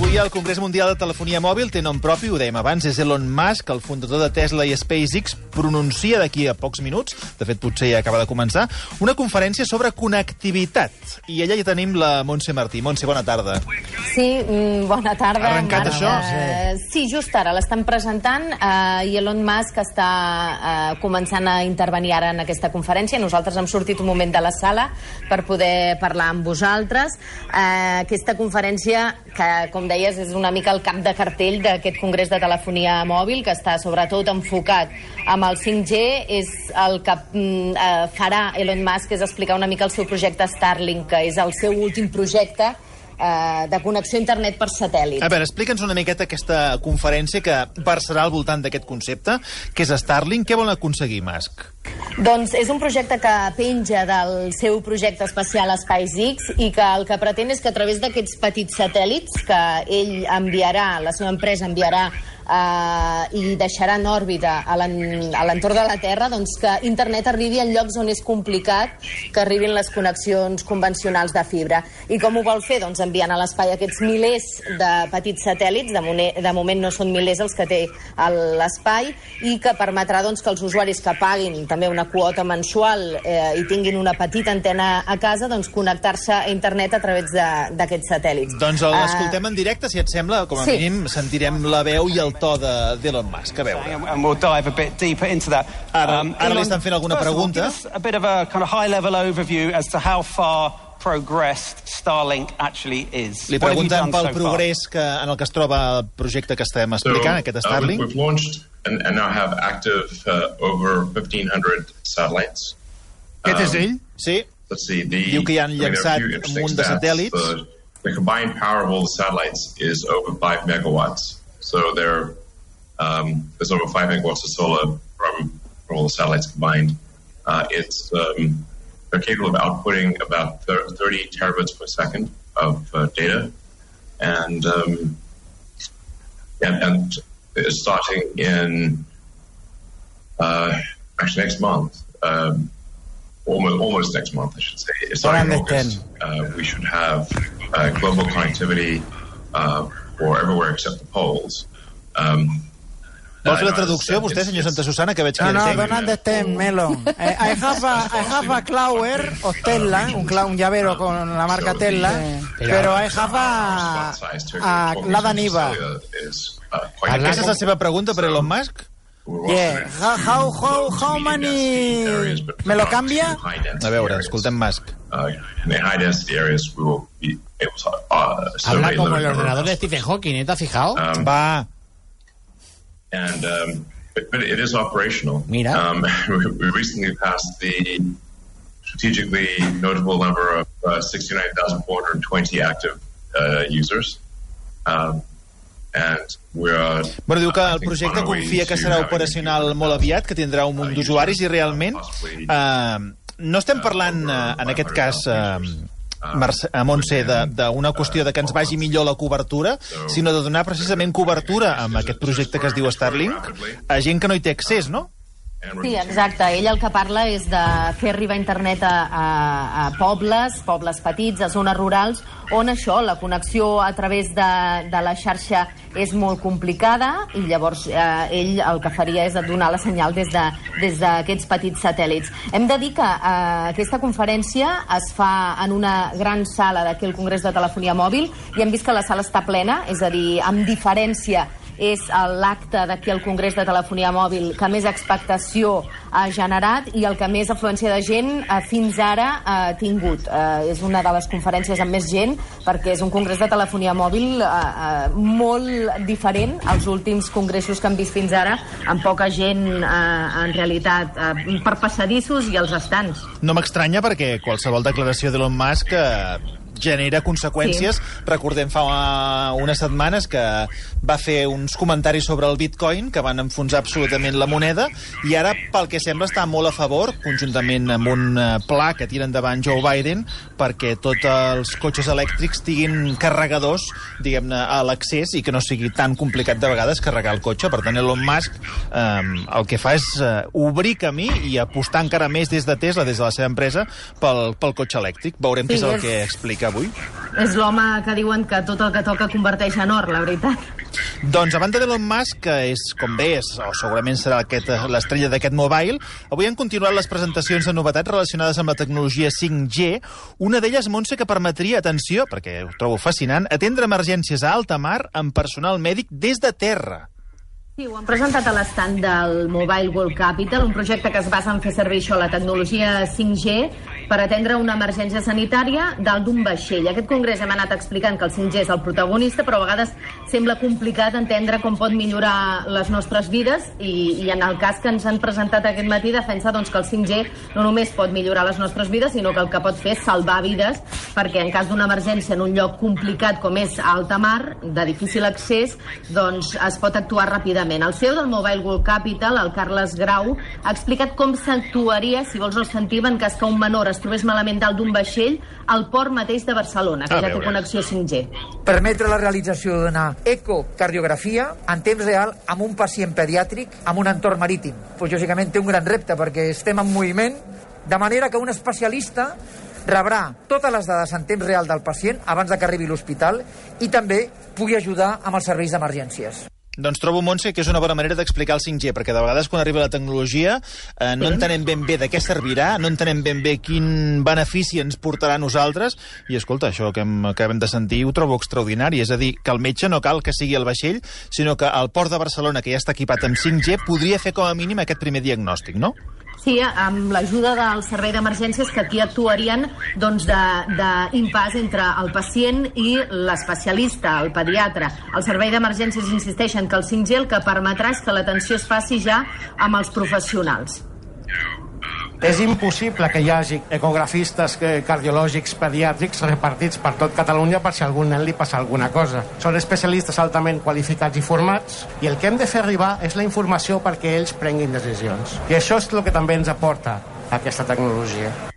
Avui el Congrés Mundial de Telefonia Mòbil té nom propi, ho dèiem abans, és Elon Musk, el fundador de Tesla i SpaceX, pronuncia d'aquí a pocs minuts, de fet potser ja acaba de començar, una conferència sobre connectivitat. I allà hi tenim la Montse Martí. Montse, bona tarda. Sí, mm, bona tarda. Ha arrencat Marc. això? Eh, sí, just ara l'estan presentant eh, i Elon Musk està eh, començant a intervenir ara en aquesta conferència. Nosaltres hem sortit un moment de la sala per poder parlar amb vosaltres. Eh, aquesta conferència, que com deies és una mica el cap de cartell d'aquest Congrés de Telefonia Mòbil, que està sobretot enfocat amb el 5G, és el que mm, eh, farà Elon Musk, és explicar una mica el seu projecte Starlink, que és el seu últim projecte eh, de connexió a internet per satèl·lit. A veure, explica'ns una miqueta aquesta conferència que versarà al voltant d'aquest concepte, que és Starlink. Què vol aconseguir Musk? Doncs és un projecte que penja del seu projecte espacial SpaceX i que el que pretén és que a través d'aquests petits satèl·lits que ell enviarà, la seva empresa enviarà eh, i deixarà en òrbita a l'en- a l'entorn de la Terra, doncs que internet arribi en llocs on és complicat que arribin les connexions convencionals de fibra. I com ho vol fer? Doncs enviant a l'espai aquests milers de petits satèl·lits, de, mone- de moment no són milers els que té a l'espai, i que permetrà doncs, que els usuaris que paguin també una quota mensual eh, i tinguin una petita antena a casa, doncs connectar-se a internet a través d'aquests satèl·lits. Doncs l'escoltem en directe, si et sembla, com a Sí. mínim sentirem la veu i el to de- d'Elon Musk. A veure. and we'll dive a bit deeper into that. Ara- ara li estan fent alguna all, pregunta. us a bit of a kind of high-level overview as to how far progressed Starlink actually is. Li pregunten pel so progrés que, en el que es troba el projecte que estem explicant, aquest uh, Starlink. we've launched and, and now have active uh, over 1,500 satellites. Aquest és ell? Sí, Let's see. The, Diu que hi han I mean, there llançat are a few un interesting munt de stats. satèl·lits. The, the combined power of all the satellites is over 5 megawatts. So there, um, there's over 5 megawatts of solar from, from all the satellites combined. Uh, it's um, they're capable of outputting about 30 terabits per second of uh, data, and um, and, and it's starting in uh, actually next month. Um, almost, almost next month, I should say. It's starting in August. Uh, we should have uh, global connectivity uh, for everywhere except the poles. Um, Vols la uh, traducció, vostè, senyor Santa Susana, que veig que No, no, don't understand, Melo. Eh, I have a, I have a Clower of Tesla, un, cla- un llavero con la marca Tesla, pero I have a, a Lada Niva. Aquesta és la seva pregunta per Elon Musk? Yeah. How, how, how, how many... ¿Me lo cambia? A veure, escoltem Musk. In the high density areas, we will be able to Habla como el ordenador de of- Stephen Hawking, ¿eh? ¿te has fijado? Um, Va, and um, but, but it is operational. Mira. Um, we we recently passed the strategically notable number of uh, 69,420 active uh, users. Um, and we're, Bueno, diu que el projecte confia que serà operacional molt aviat, que tindrà un munt d'usuaris i realment eh, no estem parlant, eh, en aquest cas, eh, Mercè, a Montse, de- d'una qüestió de que ens vagi millor la cobertura, sinó de donar precisament cobertura amb aquest projecte que es diu Starlink a gent que no hi té accés, no? We're Sí, exacte. Ell el que parla és de fer arribar internet a, a, a pobles, pobles petits, a zones rurals, on això, la connexió a través de, de la xarxa és molt complicada i llavors eh, ell el que faria és donar la senyal des de- des d'aquests de, petits satèl·lits. Hem de dir que eh, aquesta conferència es fa en una gran sala d'aquí al Congrés de Telefonia Mòbil i hem vist que la sala està plena, és a dir, amb diferència és l'acte d'aquí al Congrés de Telefonia Mòbil que més expectació ha generat i el que més afluència de gent eh, fins ara ha tingut. Eh, és una de les conferències amb més gent perquè és un congrés de telefonia mòbil eh, eh, molt diferent als últims congressos que hem vist fins ara, amb poca gent eh, en realitat eh, per passadissos i els estants. No m'estranya perquè qualsevol declaració d'Elon Musk eh, genera conseqüències. Sí. Recordem fa unes setmanes que va fer uns comentaris sobre el bitcoin que van enfonsar absolutament la moneda i ara, pel que sembla, està molt a favor, conjuntament amb un eh, pla que tira endavant Joe Biden, perquè tots els cotxes elèctrics tinguin carregadors, diguem-ne, a l'accés i que no sigui tan complicat de vegades carregar el cotxe. Per tant, Elon Musk eh, el que fa és eh, obrir camí i apostar encara més des de Tesla, des de la seva empresa, pel, pel cotxe elèctric. Veurem sí, què és el que explica avui. És l'home que diuen que tot el que toca converteix en or, la veritat. Doncs a banda d'Elon Musk, que és, com bé, és, o segurament serà l'estrella d'aquest mobile, avui han continuat les presentacions de novetats relacionades amb la tecnologia 5G. Una d'elles, Montse, que permetria, atenció, perquè ho trobo fascinant, atendre emergències a alta mar amb personal mèdic des de terra. Sí, ho han presentat a l'estand del Mobile World Capital, un projecte que es basa en fer servir això, la tecnologia 5G, per atendre una emergència sanitària dalt d'un vaixell. Aquest congrés hem anat explicant que el 5G és el protagonista, però a vegades sembla complicat entendre com pot millorar les nostres vides i, i en el cas que ens han presentat aquest matí defensa doncs, que el 5G no només pot millorar les nostres vides, sinó que el que pot fer és salvar vides, perquè en cas d'una emergència en un lloc complicat com és alta mar, de difícil accés, doncs es pot actuar ràpidament. El CEO del Mobile World Capital, el Carles Grau, ha explicat com s'actuaria, si vols el sentim, en cas que un menor es trobés malament dalt d'un vaixell al port mateix de Barcelona, que ja té connexió 5G. Permetre la realització d'una ecocardiografia en temps real amb un pacient pediàtric amb un entorn marítim. Pues, lògicament té un gran repte perquè estem en moviment, de manera que un especialista rebrà totes les dades en temps real del pacient abans de que arribi a l'hospital i també pugui ajudar amb els serveis d'emergències. Doncs trobo, Montse, que és una bona manera d'explicar el 5G, perquè de vegades quan arriba la tecnologia eh, no entenem ben bé de què servirà, no entenem ben bé quin benefici ens portarà a nosaltres, i escolta, això que hem, acabem de sentir ho trobo extraordinari, és a dir, que el metge no cal que sigui el vaixell, sinó que el port de Barcelona, que ja està equipat amb 5G, podria fer com a mínim aquest primer diagnòstic, no? Sí, amb l'ajuda del servei d'emergències que aquí actuarien doncs, d'impàs entre el pacient i l'especialista, el pediatre. El servei d'emergències insisteixen que el 5G el que permetrà és que l'atenció es faci ja amb els professionals. És impossible que hi hagi ecografistes cardiològics pediàtrics repartits per tot Catalunya per si a algun nen li passa alguna cosa. Són especialistes altament qualificats i formats i el que hem de fer arribar és la informació perquè ells prenguin decisions. I això és el que també ens aporta aquesta tecnologia.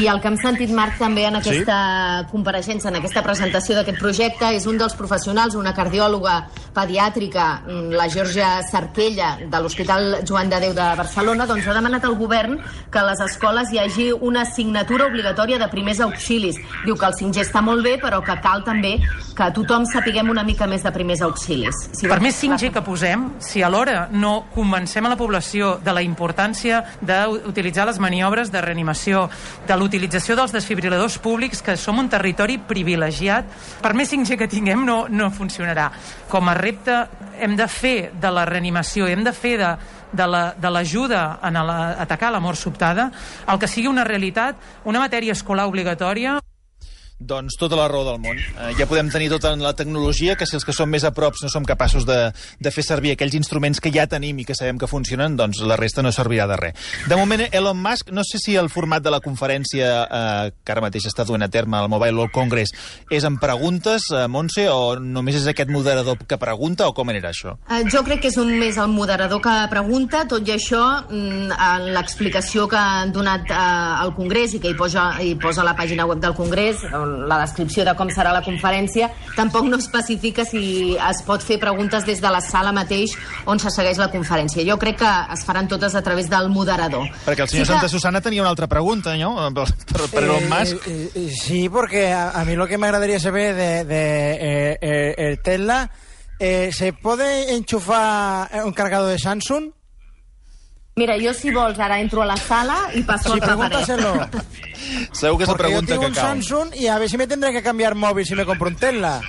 I el que hem sentit, Marc, també en aquesta sí? compareixença, en aquesta presentació d'aquest projecte, és un dels professionals, una cardiòloga pediàtrica, mm, la Georgia Sarquella, de l'Hospital Joan de Déu de Barcelona, doncs ha demanat al govern que a les escoles hi hagi una assignatura obligatòria de primers auxilis. Diu que el 5G està molt bé, però que cal també que tothom sapiguem una mica més de primers auxilis. Si per més 5G que posem, si alhora no convencem a la població de la importància d'utilitzar les maniobres de reanimació, de l'utilització dels desfibriladors públics, que som un territori privilegiat. Per més 5G que tinguem, no, no funcionarà. Com a repte hem de fer de la reanimació, hem de fer de, de l'ajuda la, en la, atacar la mort sobtada, el que sigui una realitat, una matèria escolar obligatòria doncs tota la raó del món. Eh, ja podem tenir tota la tecnologia, que si els que som més a prop no som capaços de, de fer servir aquells instruments que ja tenim i que sabem que funcionen, doncs la resta no servirà de res. De moment, Elon Musk, no sé si el format de la conferència eh, que ara mateix està duent a terme al Mobile World Congress és en preguntes, eh, Montse, o només és aquest moderador que pregunta, o com era això? Eh, jo crec que és un més el moderador que pregunta, tot i això, mm, en l'explicació que han donat eh, al Congrés i que hi posa, hi posa la pàgina web del Congrés, on la descripció de com serà la conferència, tampoc no especifica si es pot fer preguntes des de la sala mateix on se segueix la conferència. Jo crec que es faran totes a través del moderador. Perquè el senyor sí que... Santa Susana tenia una altra pregunta, no? Per, per, per Elon eh, Musk. Eh, eh, sí, porque a, a mí lo que me agradaría saber de, de eh, eh, el Tesla, eh, ¿se puede enchufar un cargador de Samsung? Mira, jo si vols ara entro a la sala i passo sí, al paret. Segur que és la pregunta que cal. Porque yo tengo un Samsung y a ver si me tendré que cambiar móvil si me compro un Tesla.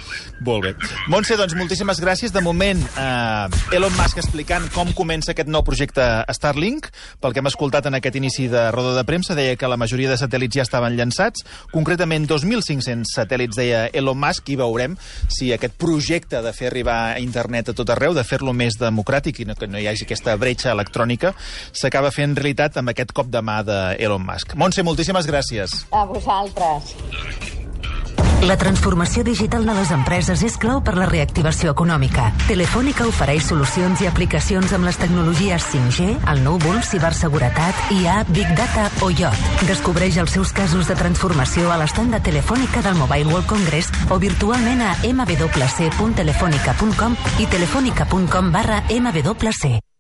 Molt bé. Montse, doncs moltíssimes gràcies. De moment, eh, Elon Musk explicant com comença aquest nou projecte Starlink. Pel que hem escoltat en aquest inici de roda de premsa, deia que la majoria de satèl·lits ja estaven llançats. Concretament, 2.500 satèl·lits, deia Elon Musk, i veurem si aquest projecte de fer arribar a internet a tot arreu, de fer-lo més democràtic i no, que no hi hagi aquesta bretxa electrònica, s'acaba fent realitat amb aquest cop de mà d'Elon Musk. Montse, moltíssimes gràcies. A vosaltres. La transformació digital de les empreses és clau per la reactivació econòmica. Telefònica ofereix solucions i aplicacions amb les tecnologies 5G, el núvol, ciberseguretat, IA, Big Data o IoT. Descobreix els seus casos de transformació a l'estand de Telefònica del Mobile World Congress o virtualment a mwc.telefonica.com i telefonica.com barra mwc.